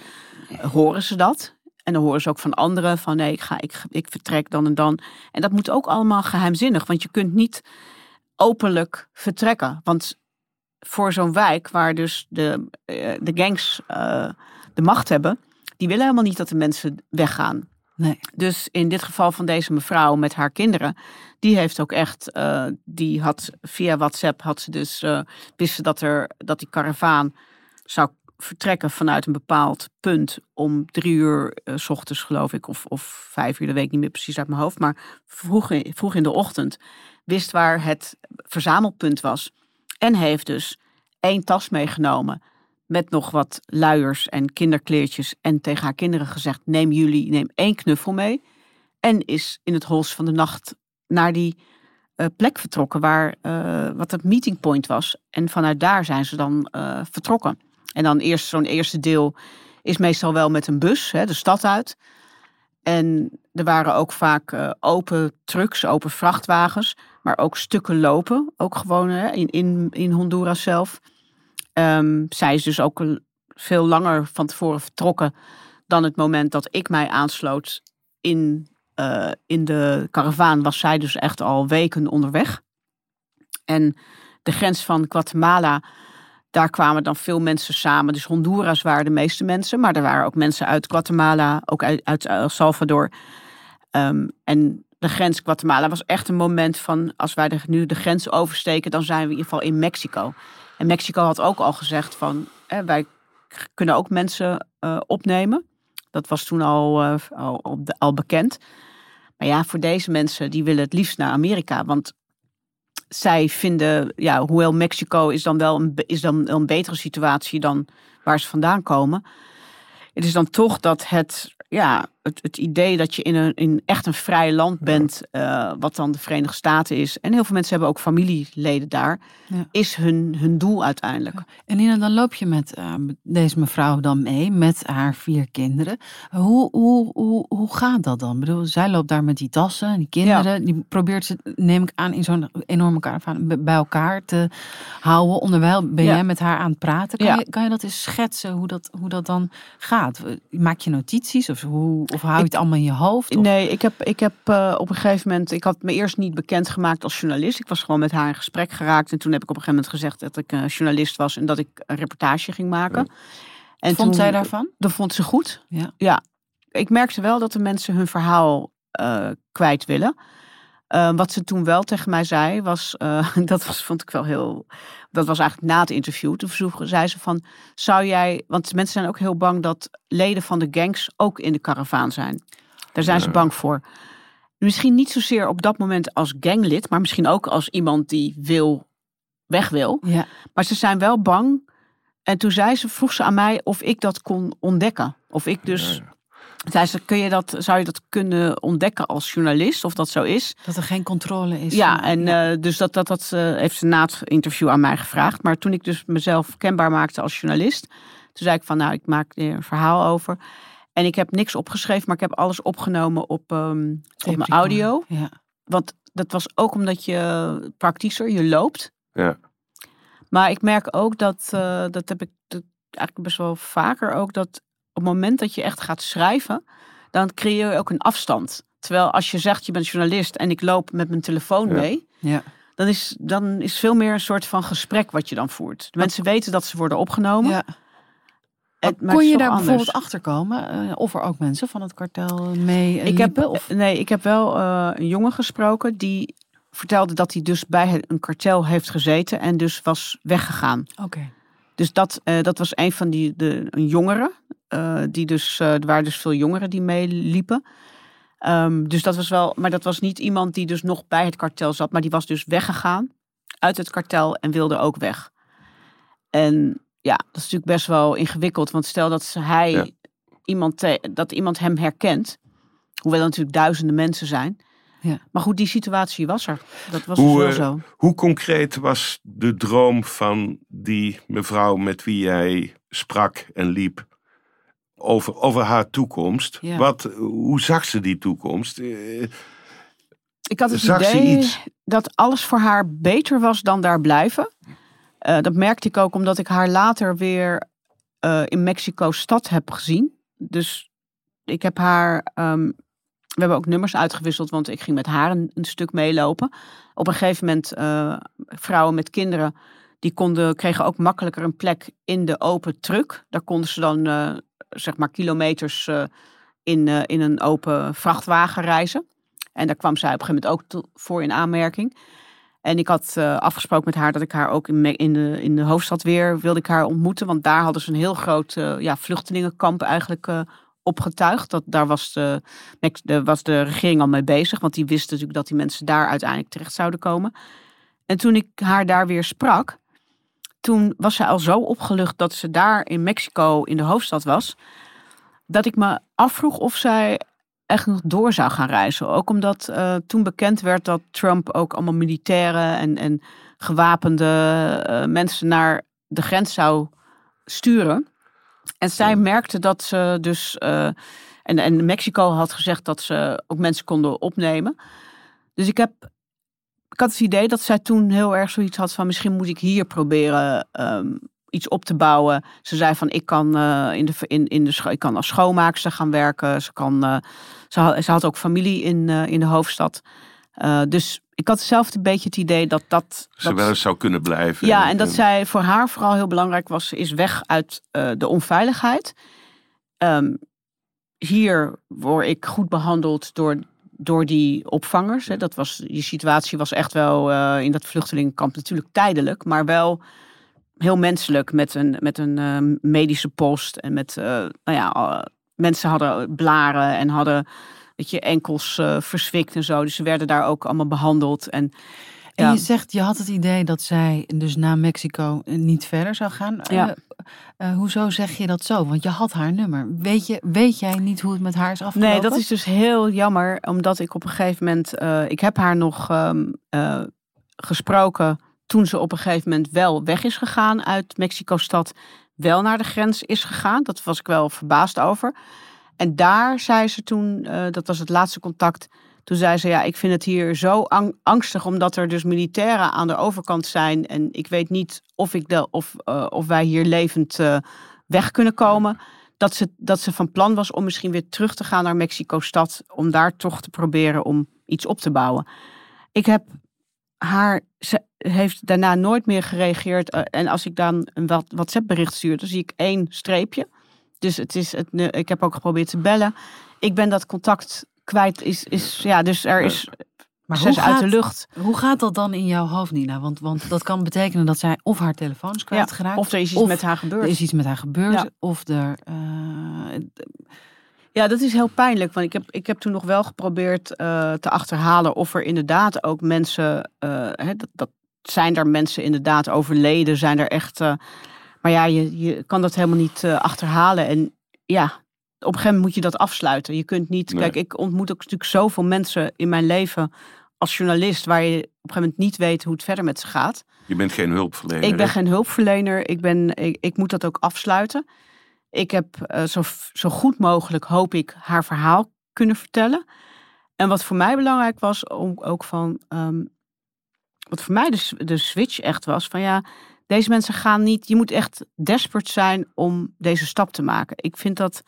eh, horen ze dat. En dan horen ze ook van anderen van nee, ik, ga, ik, ik vertrek dan en dan. En dat moet ook allemaal geheimzinnig. Want je kunt niet openlijk vertrekken. Want voor zo'n wijk waar dus de, eh, de gangs de macht hebben... die willen helemaal niet dat de mensen weggaan.
Nee.
Dus in dit geval van deze mevrouw met haar kinderen, die heeft ook echt, eh, die had via WhatsApp had ze dus uh, dat er dat die karavaan zou vertrekken vanuit een bepaald punt om drie uur eh, s ochtends, geloof ik, of, of vijf uur, dat weet ik niet meer precies uit mijn hoofd, maar vroeg in, vroeg in de ochtend wist waar het verzamelpunt was. En heeft dus één tas meegenomen met nog wat luiers en kinderkleertjes en tegen haar kinderen gezegd, neem jullie, neem één knuffel mee. En is in het hols van de nacht naar die eh, plek vertrokken waar eh, wat het meeting point was. En vanuit daar zijn ze dan eh, vertrokken. En dan eerst zo'n eerste deel is meestal wel met een bus, hè, de stad uit. En er waren ook vaak open trucks, open vrachtwagens, maar ook stukken lopen. Ook gewoon hè, in, in, in Honduras zelf. Ehm, zij is dus ook veel langer van tevoren vertrokken dan het moment dat ik mij aansloot in, eh, in de karavaan. Was zij dus echt al weken onderweg. En de grens van Guatemala, daar kwamen dan veel mensen samen. Dus Honduras waren de meeste mensen, maar er waren ook mensen uit Guatemala, ook uit, uit El Salvador. Ehm, en de grens Guatemala was echt een moment van, als wij nu de grens oversteken, dan zijn we in ieder geval in Mexico. En Mexico had ook al gezegd van, hè, wij kunnen ook mensen eh, opnemen. Dat was toen al, eh, al, al, bekend. Maar ja, voor deze mensen, die willen het liefst naar Amerika. Want zij vinden, ja, hoewel Mexico is dan wel een, is dan een betere situatie dan waar ze vandaan komen. Het is dan toch dat het, ja, het, het idee dat je in, een, in echt een vrij land bent, eh, wat dan de Verenigde Staten is. En heel veel mensen hebben ook familieleden daar,
Ja.
is hun, hun doel uiteindelijk.
En Nina, dan loop je met eh, deze mevrouw dan mee, met haar vier kinderen. Hoe, hoe, hoe, hoe gaat dat dan? Ik bedoel, zij loopt daar met die tassen en die kinderen. Die probeert ze, neem ik aan, in zo'n enorme karavaan bij elkaar te houden. Onderwijl ben
Ja.
jij met haar aan het praten. Kan,
Ja.
je, kan je dat eens schetsen, hoe dat, hoe dat dan gaat? Maak je notities of, hoe, of hou je het allemaal in je hoofd? Of-
Nee, ik heb, ik heb eh, op een gegeven moment, ik had me eerst niet bekendgemaakt als journalist. Ik was gewoon met haar in gesprek geraakt. En toen heb ik op een gegeven moment gezegd dat ik een journalist was en dat ik een reportage ging maken. En
Vond
toen-
zij daarvan?
Dat vond ze goed.
Ja.
Ik merkte wel dat de mensen hun verhaal eh, kwijt willen. Eh, wat ze toen wel tegen mij zei, was, eh, <laughs> dat was, vond ik wel heel, dat was eigenlijk na het interview. Toen vroeg, zei ze van, zou jij, want mensen zijn ook heel bang dat leden van de gangs ook in de karavaan zijn. Daar zijn ze bang voor. Misschien niet zozeer op dat moment als ganglid, maar misschien ook als iemand die wil, weg wil.
Ja.
Maar ze zijn wel bang. En toen zei ze, vroeg ze aan mij of ik dat kon ontdekken. Of ik dus. Ze, kun je dat, zou je dat kunnen ontdekken als journalist, of dat zo is?
Dat er geen controle is.
Ja, en eh, dus dat, dat, dat eh, heeft ze na het interview aan mij gevraagd. Maar toen ik dus mezelf kenbaar maakte als journalist, toen zei ik van, nou, ik maak er een verhaal over. En ik heb niks opgeschreven, maar ik heb alles opgenomen op, ehm, op mijn audio.
Ja.
Want dat was ook omdat je praktischer, je loopt.
Ja.
Maar ik merk ook dat, eh, dat heb ik dat eigenlijk best wel vaker ook, dat het moment dat je echt gaat schrijven, dan creëer je ook een afstand. Terwijl als je zegt je bent journalist en ik loop met mijn telefoon
Ja.
mee,
Ja.
dan is, dan is veel meer een soort van gesprek wat je dan voert. De mensen weten dat ze worden opgenomen.
Ja.
Maar
Kon je daar
anders.
bijvoorbeeld achter komen? eh, of er ook mensen van het kartel mee eh,
Ik heb?
Of...
Nee, ik heb wel eh, een jongen gesproken die vertelde dat hij dus bij een kartel heeft gezeten en dus was weggegaan.
Oké.
Dus dat, eh, dat was een van die de, een jongere. eh, die dus, eh, er waren dus veel jongeren die meeliepen. Ehm, dus dat was wel, maar dat was niet iemand die dus nog bij het kartel zat, maar die was dus weggegaan uit het kartel en wilde ook weg. En ja, dat is natuurlijk best wel ingewikkeld, want stel dat hij
Ja.
iemand, dat iemand hem herkent, hoewel er natuurlijk duizenden mensen zijn.
Ja.
Maar goed, die situatie was er. Dat was
Hoe,
dus wel
eh,
zo.
Hoe concreet was de droom van die mevrouw met wie jij sprak en liep over, over haar toekomst?
Ja.
Wat, hoe zag ze die toekomst? Eh,
Ik had het
Zag
idee dat alles voor haar beter was dan daar blijven. Eh, dat merkte ik ook omdat ik haar later weer in Mexico stad heb gezien. Dus ik heb haar. ehm, we hebben ook nummers uitgewisseld, want ik ging met haar een, stuk meelopen. Op een gegeven moment, eh, vrouwen met kinderen, die konden, kregen ook makkelijker een plek in de open truck. Daar konden ze dan, eh, zeg maar, kilometers eh, in, in een open vrachtwagen reizen. En daar kwam zij op een gegeven moment ook voor in aanmerking. En ik had afgesproken met haar dat ik haar ook in, in, de, in de hoofdstad weer wilde ik haar ontmoeten. Want daar hadden ze een heel groot ja, vluchtelingenkamp eigenlijk opgetuigd. Dat, daar was de, was de regering al mee bezig. Want die wisten natuurlijk dat die mensen daar uiteindelijk terecht zouden komen. En toen ik haar daar weer sprak, toen was ze al zo opgelucht dat ze daar in Mexico in de hoofdstad was. Dat ik me afvroeg of zij echt nog door zou gaan reizen. Ook omdat uh, toen bekend werd dat Trump ook allemaal militairen en, en gewapende uh, mensen naar de grens zou sturen. En zij merkte dat ze dus. Uh, en, en Mexico had gezegd dat ze ook mensen konden opnemen. Dus ik heb. Ik had het idee dat zij toen heel erg zoiets had van misschien moet ik hier proberen um, iets op te bouwen. Ze zei van ik kan uh, in de in, in de ik kan als schoonmaakster gaan werken. Ze kan uh, ze, had, ze had ook familie in, in de hoofdstad. dus ik had zelf een beetje het idee dat dat.
Ze wel eens zou kunnen blijven.
Ja, en, en dat zij voor haar vooral heel belangrijk was, is weg uit de onveiligheid. Um, hier word ik goed behandeld door, door die opvangers. Hè. Dat was, die situatie was echt wel uh, in dat vluchtelingenkamp natuurlijk tijdelijk, maar wel heel menselijk met een, met een uh, medische post. En met, nou ja, mensen hadden blaren en hadden weet je, enkels verswikt en zo. Dus ze werden daar ook allemaal behandeld. En,
en ja. je zegt, je had het idee dat zij dus na Mexico niet verder zou gaan.
Ja.
Uh, hoezo zeg je dat zo? Want je had haar nummer. Weet, je, weet jij niet hoe het met haar is afgelopen?
Nee, dat is dus heel jammer. Omdat ik op een gegeven moment... Uh, ik heb haar nog um, uh, gesproken toen ze op een gegeven moment wel weg is gegaan uit Mexico-stad. Wel naar de grens is gegaan. Dat was ik wel verbaasd over. En daar zei ze toen, dat was het laatste contact... Toen zei ze, ja, ik vind het hier zo angstig omdat er dus militairen aan de overkant zijn. En ik weet niet of, ik de, of, uh, of wij hier levend uh, weg kunnen komen. Dat ze, dat ze van plan was om misschien weer terug te gaan naar Mexico-stad. Om daar toch te proberen om iets op te bouwen. Ik heb haar, ze heeft daarna nooit meer gereageerd. En als ik dan een WhatsApp-bericht stuur, dan zie ik één streepje. Dus het is het, ik heb ook geprobeerd te bellen. Ik ben dat contact kwijt is, is ja, dus er is maar zes uit de lucht.
Hoe gaat dat dan in jouw hoofd, Nina? Want, want dat kan betekenen dat zij of haar telefoon is kwijtgeraakt.
Ja, of er is iets met haar gebeurd.
Er is iets met haar gebeurd. Ja. Of er. Uh,
ja, dat is heel pijnlijk. Want ik heb, ik heb toen nog wel geprobeerd uh, te achterhalen of er inderdaad ook mensen. Uh, hè, dat, dat, zijn er mensen inderdaad overleden? Zijn er echt. Maar ja, je, je kan dat helemaal niet achterhalen. En ja, op een gegeven moment moet je dat afsluiten. Je kunt niet. Nee. Kijk, ik ontmoet ook natuurlijk zoveel mensen in mijn leven als journalist waar je op een gegeven moment niet weet hoe het verder met ze gaat.
Je bent geen hulpverlener.
Ik ben geen hulpverlener. Ik, ben, ik, ik moet dat ook afsluiten. Ik heb uh, zo, zo goed mogelijk, hoop ik, haar verhaal kunnen vertellen. En wat voor mij belangrijk was, om ook van. Um, wat voor mij de, de switch echt was: van ja, deze mensen gaan niet. Je moet echt desperate zijn om deze stap te maken. Ik vind dat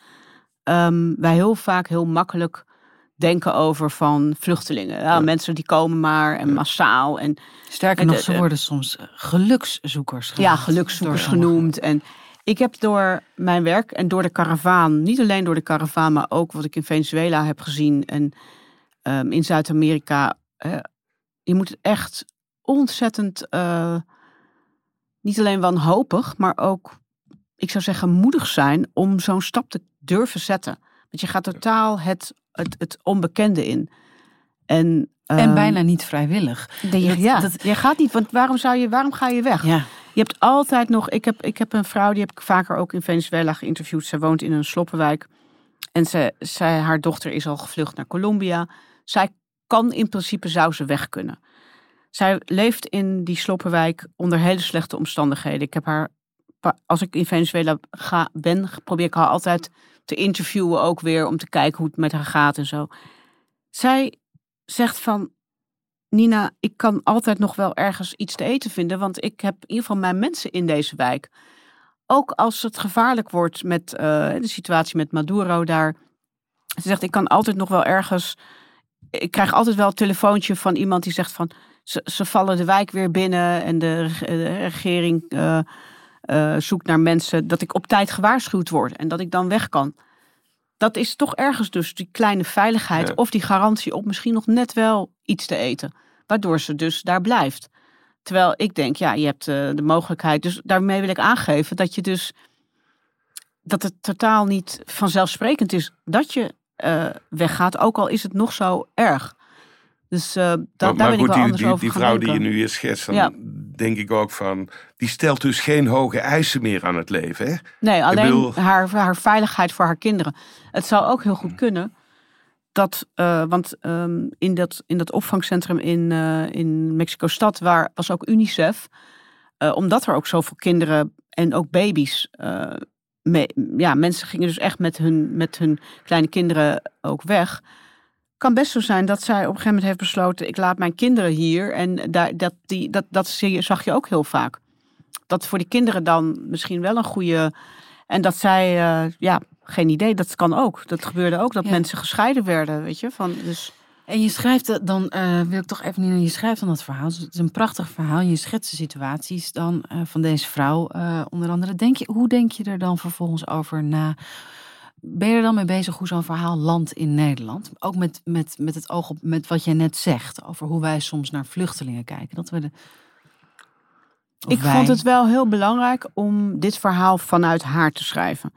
um, wij heel vaak heel makkelijk denken over van vluchtelingen. Ja, ja. Mensen die komen maar en massaal. En,
Sterker nog, ze worden soms gelukszoekers
genoemd. Ja, gelukszoekers genoemd. En ik heb door mijn werk en door de karavaan, niet alleen door de karavaan, maar ook wat ik in Venezuela heb gezien en um, in Zuid-Amerika. Uh, je moet echt ontzettend, uh, niet alleen wanhopig, maar ook, ik zou zeggen, moedig zijn om zo'n stap te durven zetten. Want je gaat totaal het, het, het onbekende in. En,
en um, bijna niet vrijwillig.
De, ja, dat, je gaat niet, want waarom, zou je, waarom ga je weg?
Ja.
Je hebt altijd nog, ik heb, ik heb een vrouw, die heb ik vaker ook in Venezuela geïnterviewd. Zij woont in een sloppenwijk. En ze, zij, haar dochter is al gevlucht naar Colombia. Zij kan in principe, zou ze weg kunnen. Zij leeft in die sloppenwijk onder hele slechte omstandigheden. Ik heb haar, als ik in Venezuela ga, ben, probeer ik haar altijd te interviewen ook weer om te kijken hoe het met haar gaat en zo. Zij zegt van, Nina, ik kan altijd nog wel ergens iets te eten vinden, want ik heb in ieder geval mijn mensen in deze wijk. Ook als het gevaarlijk wordt met uh, de situatie met Maduro daar. Ze zegt, ik kan altijd nog wel ergens. Ik krijg altijd wel een telefoontje van iemand die zegt van. Ze, ze vallen de wijk weer binnen en de, de regering uh, uh, zoekt naar mensen. Dat ik op tijd gewaarschuwd word en dat ik dan weg kan. Dat is toch ergens dus die kleine veiligheid ja. of die garantie op misschien nog net wel iets te eten. waardoor ze dus daar blijft. Terwijl ik denk, ja, je hebt eh, de mogelijkheid. Dus daarmee wil ik aangeven dat je dus dat het totaal niet vanzelfsprekend is dat je eh, weggaat, ook al is het nog zo erg. Dus uh, da
Maar,
daar
maar
ben ik wel
die,
anders
die,
over
die vrouw die je nu hier schetst, dan
Ja.
denk ik ook van... Die stelt dus geen hoge eisen meer aan het leven, hè?
Nee, alleen
bedoel-
haar, haar veiligheid voor haar kinderen. Het zou ook heel goed kunnen dat, eh, want ehm, in, dat, in dat opvangcentrum in, eh, in Mexico-stad waar, was ook UNICEF, eh, omdat er ook zoveel kinderen en ook baby's, eh, mee, ja, mensen gingen dus echt met hun, met hun kleine kinderen ook weg. Kan best zo zijn dat zij op een gegeven moment heeft besloten: ik laat mijn kinderen hier. En daar, dat, die, dat, dat zie zag je ook heel vaak. Dat voor die kinderen dan misschien wel een goede. En dat zij, eh, ja, geen idee, dat kan ook. Dat gebeurde ook, dat
Ja.
mensen gescheiden werden, weet je. Van, dus,
En je schrijft dan, eh, wil ik toch even niet, je schrijft dan dat verhaal. Dus Het is een prachtig verhaal. Je schetst de situaties dan eh, van deze vrouw, onder andere. Denk je, hoe denk je er dan vervolgens over na? Ben je er dan mee bezig hoe zo'n verhaal landt in Nederland? Ook met, met, met het oog op met wat jij net zegt over hoe wij soms naar vluchtelingen kijken. Dat we de,
ik
wij-
vond het wel heel belangrijk om dit verhaal vanuit haar te schrijven.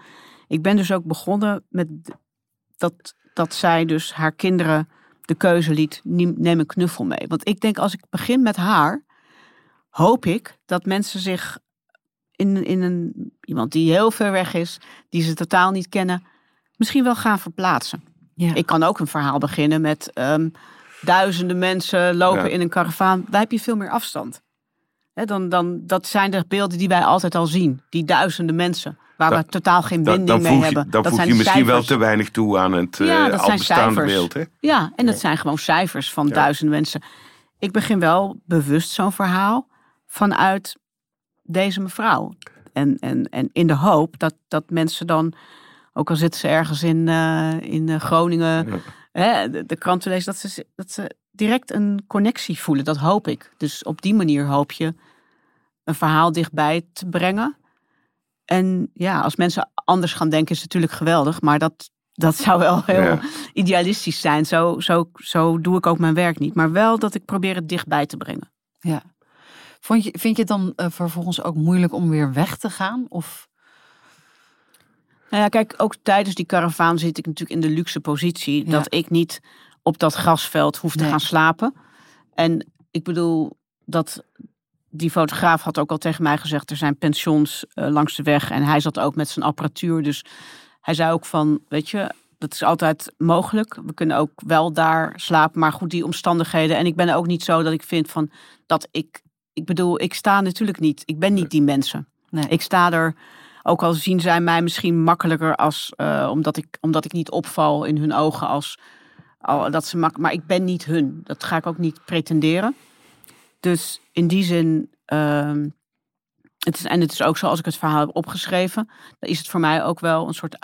Ik ben dus ook begonnen met dat, dat zij dus haar kinderen de keuze liet, "Niem- neem een knuffel mee. Want ik denk, als ik begin met haar, hoop ik dat mensen zich in, in een, iemand die heel ver weg is, die ze totaal niet kennen, misschien wel gaan verplaatsen.
Ja.
Ik kan ook een verhaal beginnen met ehm, duizenden mensen lopen
Ja.
in een karavaan. Daar heb je veel meer afstand. Hè, dan, dan, dat zijn de beelden die wij altijd al zien. Die duizenden mensen. Waar we totaal geen binding mee
je,
hebben.
dan
dat
voeg
zijn
je misschien wel te weinig toe aan het eh,
Ja, dat
al
zijn
bestaande
cijfers.
beeld, hè?
Ja, en dat zijn gewoon cijfers van duizenden mensen. Ik begin wel bewust zo'n verhaal vanuit deze mevrouw. En, en, en in de hoop dat, dat mensen dan, ook al zitten ze ergens in, eh, in eh, Groningen,
Ja.
hè, de, de krant te lezen, dat ze, dat ze direct een connectie voelen. Dat hoop ik. Dus op die manier hoop je een verhaal dichtbij te brengen. En ja, als mensen anders gaan denken, is het natuurlijk geweldig. Maar dat, dat zou wel heel
Ja.
idealistisch zijn. Zo, zo, zo doe ik ook mijn werk niet. Maar wel dat ik probeer het dichtbij te brengen.
Ja. Vond je, vind je het dan eh, vervolgens ook moeilijk om weer weg te gaan? Of
Nou ja, kijk, ook tijdens die karavaan zit ik natuurlijk in de luxe positie.
Ja.
Dat ik niet op dat grasveld hoef te gaan slapen. En ik bedoel, dat die fotograaf had ook al tegen mij gezegd... er zijn pensions eh, langs de weg. En hij zat ook met zijn apparatuur. Dus hij zei ook van, weet je, dat is altijd mogelijk. We kunnen ook wel daar slapen. Maar goed, die omstandigheden. En ik ben ook niet zo dat ik vind van dat ik... Ik bedoel, ik sta natuurlijk niet. Ik ben niet die mensen.
nee?
Ik sta er, ook al zien zij mij misschien makkelijker als, eh, omdat, ik, omdat ik niet opval in hun ogen als, al, dat ze mak maar ik ben niet hun. Dat ga ik ook niet pretenderen. Dus in die zin, ehm, het is, en het is ook zo als ik het verhaal heb opgeschreven, dan is het voor mij ook wel een soort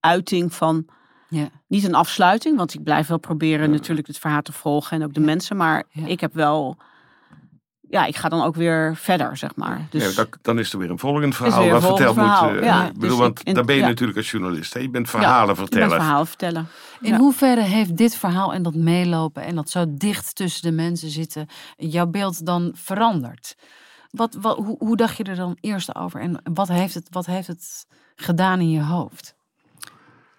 uiting van,
ja.
niet een afsluiting, want ik blijf wel proberen natuurlijk het verhaal te volgen en ook de mensen, maar
Ja.
ik heb wel, ja, ik ga dan ook weer verder, zeg maar. Dus,
Ja, dan, dan is er weer een volgend verhaal wat verteld moet. eh,
ja.
bedoel,
Dus
want
ik- en-
dan ben je
ja.
natuurlijk als journalist. Hè? Je bent verhalen vertellen.
verhaal vertellen.
In
Ja.
hoeverre heeft dit verhaal en dat meelopen en dat zo dicht tussen de mensen zitten jouw beeld dan veranderd? Wat, wat, hoe, hoe dacht je er dan eerst over en wat heeft het, wat heeft het gedaan in je hoofd?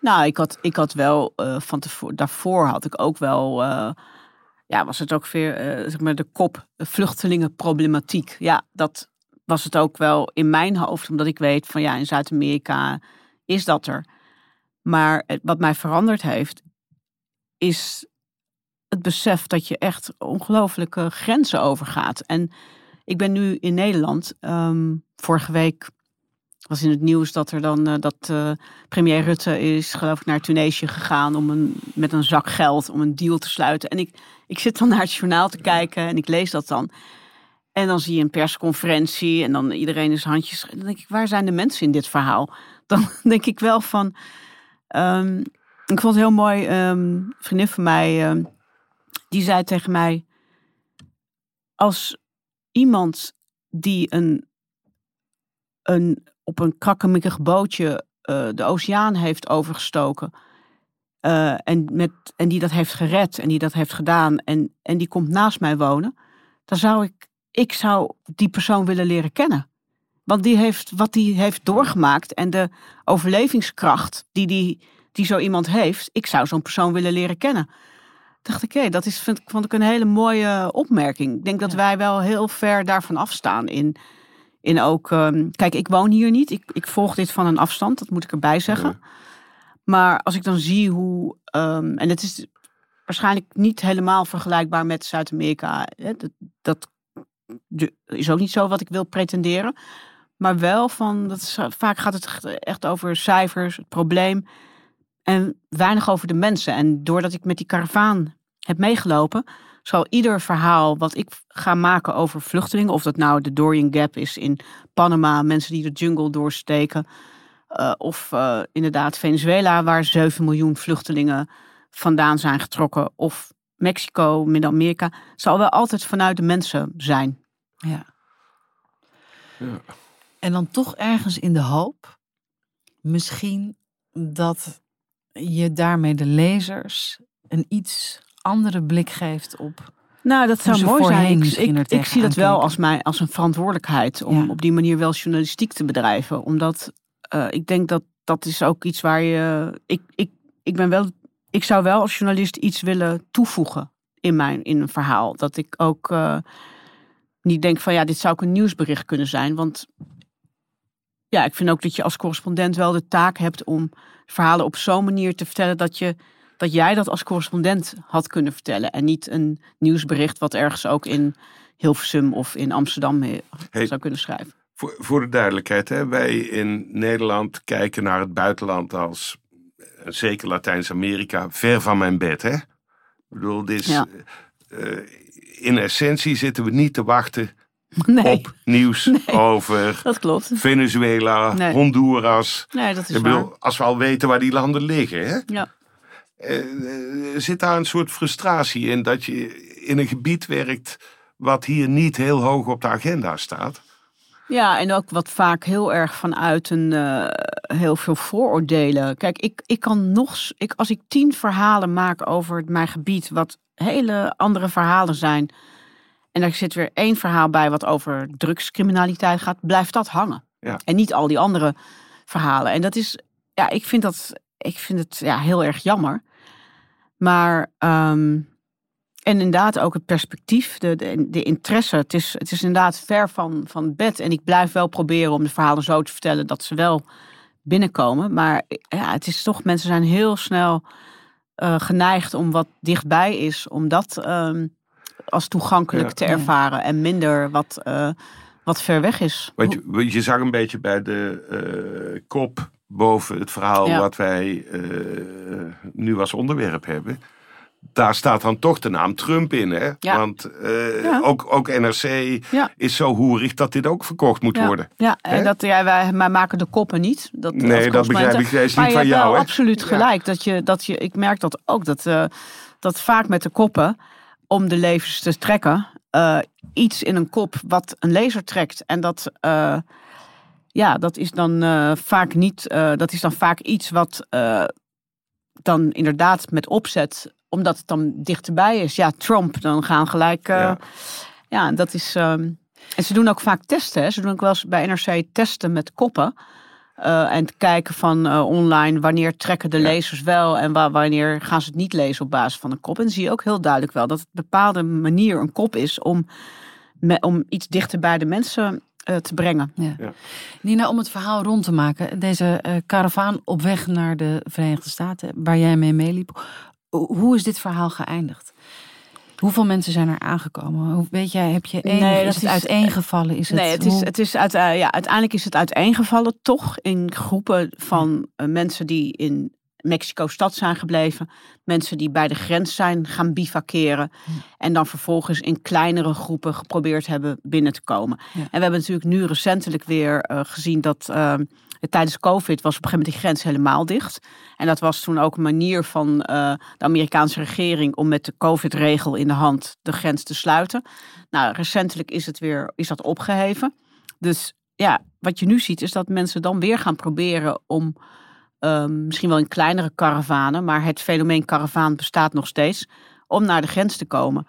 Nou, ik had, ik had wel eh, van tevoren, daarvoor had ik ook wel, eh, ja, was het ook weer, maar, de kop vluchtelingenproblematiek. Ja, dat was het ook wel in mijn hoofd, omdat ik weet van ja, in Zuid-Amerika is dat er. Maar wat mij veranderd heeft, is het besef dat je echt ongelooflijke grenzen overgaat. En ik ben nu in Nederland. ehm, vorige week was in het nieuws dat er dan eh, dat eh, premier Rutte is, geloof ik, naar Tunesië gegaan om een, met een zak geld om een deal te sluiten. En ik, ik zit dan naar het journaal te kijken en ik lees dat dan. En dan zie je een persconferentie en dan iedereen is handjes. Dan denk ik, waar zijn de mensen in dit verhaal? <laughs> Dan denk ik wel van. ehm, ik vond het heel mooi. ehm, een vriendin van mij, ehm, die zei tegen mij: Als iemand die een, een op een krakkemikkig bootje eh, de oceaan heeft overgestoken. eh, en, met, en die dat heeft gered en die dat heeft gedaan en, en die komt naast mij wonen, dan zou ik, ik zou die persoon willen leren kennen. Want die heeft wat die heeft doorgemaakt en de overlevingskracht die, die, die zo iemand heeft, ik zou zo'n persoon willen leren kennen. Dacht ik, hé, dat is, vind, vond ik een hele mooie opmerking. Ik denk dat wij wel heel ver daarvan afstaan in, in ook. ehm, kijk, ik woon hier niet. Ik, ik volg dit van een afstand, dat moet ik erbij zeggen. Maar als ik dan zie hoe. ehm, en het is waarschijnlijk niet helemaal vergelijkbaar met Zuid-Amerika. Dat, dat is ook niet zo wat ik wil pretenderen. Maar wel van. Dat is, vaak gaat het echt over cijfers, het probleem. En weinig over de mensen. En doordat ik met die karavaan heb meegelopen. Zal ieder verhaal wat ik ga maken over vluchtelingen. of dat nou de Dorian Gap is in Panama. mensen die de jungle doorsteken. eh, of eh, inderdaad Venezuela, waar 7 miljoen vluchtelingen vandaan zijn getrokken. Of Mexico, Midden-Amerika. zal wel altijd vanuit de mensen zijn.
Ja.
Ja.
En dan toch ergens in de hoop, misschien dat je daarmee de lezers een iets andere blik geeft op.
Nou, dat zou mooi zijn. Ik, ik, ik zie dat wel als, mij, als een verantwoordelijkheid om
Ja.
op die manier wel journalistiek te bedrijven. Omdat eh, ik denk dat dat is ook iets waar je. Ik, ik, ik, ben wel, ik zou wel als journalist iets willen toevoegen in, mijn, in een verhaal. Dat ik ook eh, niet denk van ja, dit zou ook een nieuwsbericht kunnen zijn. Want ja, ik vind ook dat je als correspondent wel de taak hebt om verhalen op zo'n manier te vertellen dat je dat jij dat als correspondent had kunnen vertellen. En niet een nieuwsbericht wat ergens ook in Hilversum of in Amsterdam eh,
Hey.
zou kunnen schrijven.
Voor, voor de duidelijkheid, hè, wij in Nederland kijken naar het buitenland als, eh, zeker Latijns-Amerika, ver van mijn bed. Hè? Ik bedoel, dit is,
Ja.
eh, in essentie zitten we niet te wachten <laughs>
Nee,
op nieuws <laughs> over
dat klopt.
Venezuela,
Nee.
Honduras.
Nee, dat is
Ik
waar.
bedoel, als we al weten waar die landen liggen, hè?
Ja.
Eh, eh, zit daar een soort frustratie in dat je in een gebied werkt wat hier niet heel hoog op de agenda staat?
ja, en ook wat vaak heel erg vanuit een eh, heel veel vooroordelen. Kijk, ik, ik kan nog, ik, als ik tien verhalen maak over mijn gebied, wat hele andere verhalen zijn. En er zit weer één verhaal bij wat over drugscriminaliteit gaat, blijft dat hangen.
Ja.
En niet al die andere verhalen. En dat is, ja, ik vind dat, ik vind het ja, heel erg jammer. Maar, ehm, en inderdaad ook het perspectief, de, de, de interesse. Het is, het is inderdaad ver van, van bed. En ik blijf wel proberen om de verhalen zo te vertellen dat ze wel binnenkomen. Maar ja, het is toch, mensen zijn heel snel eh, geneigd om wat dichtbij is, om dat ehm, als toegankelijk
Ja.
te ervaren. En minder wat, eh, wat ver weg is.
Want je, je zag een beetje bij de eh, kop boven het verhaal
Ja.
wat wij eh, nu als onderwerp hebben. Daar staat dan toch de naam Trump in, hè?
Ja.
Want eh,
Ja.
ook, ook NRC is zo hoerig dat dit ook verkocht moet worden.
Ja, en dat, ja, wij, wij maken de koppen niet. Dat,
Nee, dat begrijp ik
Maar
niet
je
van jou,
wel
hè?
absoluut gelijk. Dat je, dat je, ik merk dat ook. Dat, eh, dat vaak met de koppen, om de levens te trekken, iets in een kop wat een lezer trekt. En dat, ja, dat is dan eh, vaak niet. eh, dat is dan vaak iets wat eh, dan inderdaad met opzet, omdat het dan dichterbij is. Ja, Trump, dan gaan gelijk.
Ja.
ja. dat is. ehm, en ze doen ook vaak testen. Hè. Ze doen ook wel eens bij NRC testen met koppen. En te kijken van online wanneer trekken de
Ja.
lezers wel en wa- wanneer gaan ze het niet lezen op basis van een kop. En dan zie je ook heel duidelijk wel dat het een bepaalde manier een kop is om, me- om iets dichter bij de mensen te brengen.
Ja.
Ja.
Nina, om het verhaal rond te maken. Deze eh karavaan op weg naar de Verenigde Staten, waar jij mee meeliep. Ho- Hoe is dit verhaal geëindigd? Hoeveel mensen zijn er aangekomen? Hoe, weet jij, heb je enig,
Nee,
is
dat
het
is-
uiteengevallen? Is het,
nee, het is, het is uit, eh, ja, uiteindelijk is het uiteengevallen toch in groepen van eh, mensen die in Mexico-stad zijn gebleven. Mensen die bij de grens zijn gaan bivakeren. En dan vervolgens in kleinere groepen geprobeerd hebben binnen te komen.
Ja.
En we hebben natuurlijk nu recentelijk weer eh, gezien dat eh, tijdens COVID was op een gegeven moment die grens helemaal dicht. En dat was toen ook een manier van eh, de Amerikaanse regering om met de COVID-regel in de hand de grens te sluiten. Nou, recentelijk is, het weer, is dat opgeheven. Dus ja, wat je nu ziet is dat mensen dan weer gaan proberen om ehm, misschien wel in kleinere karavanen, maar het fenomeen karavaan bestaat nog steeds, om naar de grens te komen.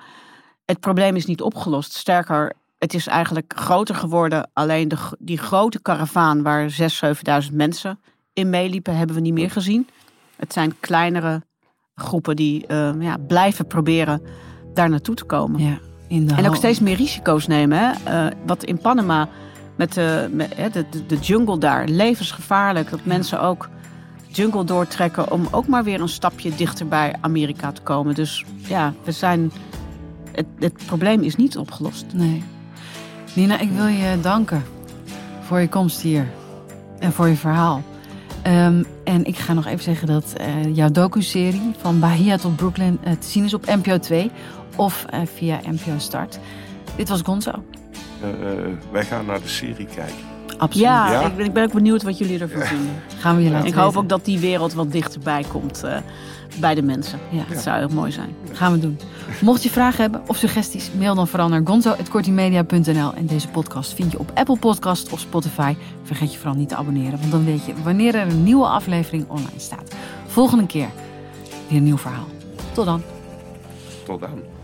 Het probleem is niet opgelost. Sterker, het is eigenlijk groter geworden. Alleen de, die grote karavaan waar 6.000, 7.000 mensen in meeliepen, hebben we niet meer gezien. Het zijn kleinere groepen die eh, ja, blijven proberen daar naartoe te komen.
Ja, in de
En ook steeds meer risico's nemen. Hè? Eh, wat in Panama met, de, met de, de jungle daar, levensgevaarlijk. Dat mensen ook jungle doortrekken om ook maar weer een stapje dichter bij Amerika te komen. Dus ja, we zijn. Het, het probleem is niet opgelost.
Nee. Nina, ik wil je danken voor je komst hier en voor je verhaal. Ehm, en ik ga nog even zeggen dat eh, jouw docu-serie van Bahia tot Brooklyn eh, te zien is op NPO 2 of eh, via NPO Start. Dit was Gonzo.
Eh, eh, wij gaan naar de serie kijken.
Absoluut.
Ja,
Ja.
Ik, ben, ik ben ook benieuwd wat jullie ervan vinden.
Gaan we je laten
ik hoop ook dat die wereld wat dichterbij komt eh, bij de mensen.
Ja.
Dat zou heel mooi zijn.
Gaan we doen. Mocht je vragen hebben of suggesties, mail dan vooral naar gonzo.kortimedia.nl. En deze podcast vind je op Apple Podcast of Spotify. Vergeet je vooral niet te abonneren, want dan weet je wanneer er een nieuwe aflevering online staat. Volgende keer weer een nieuw verhaal. Tot dan.
Tot dan.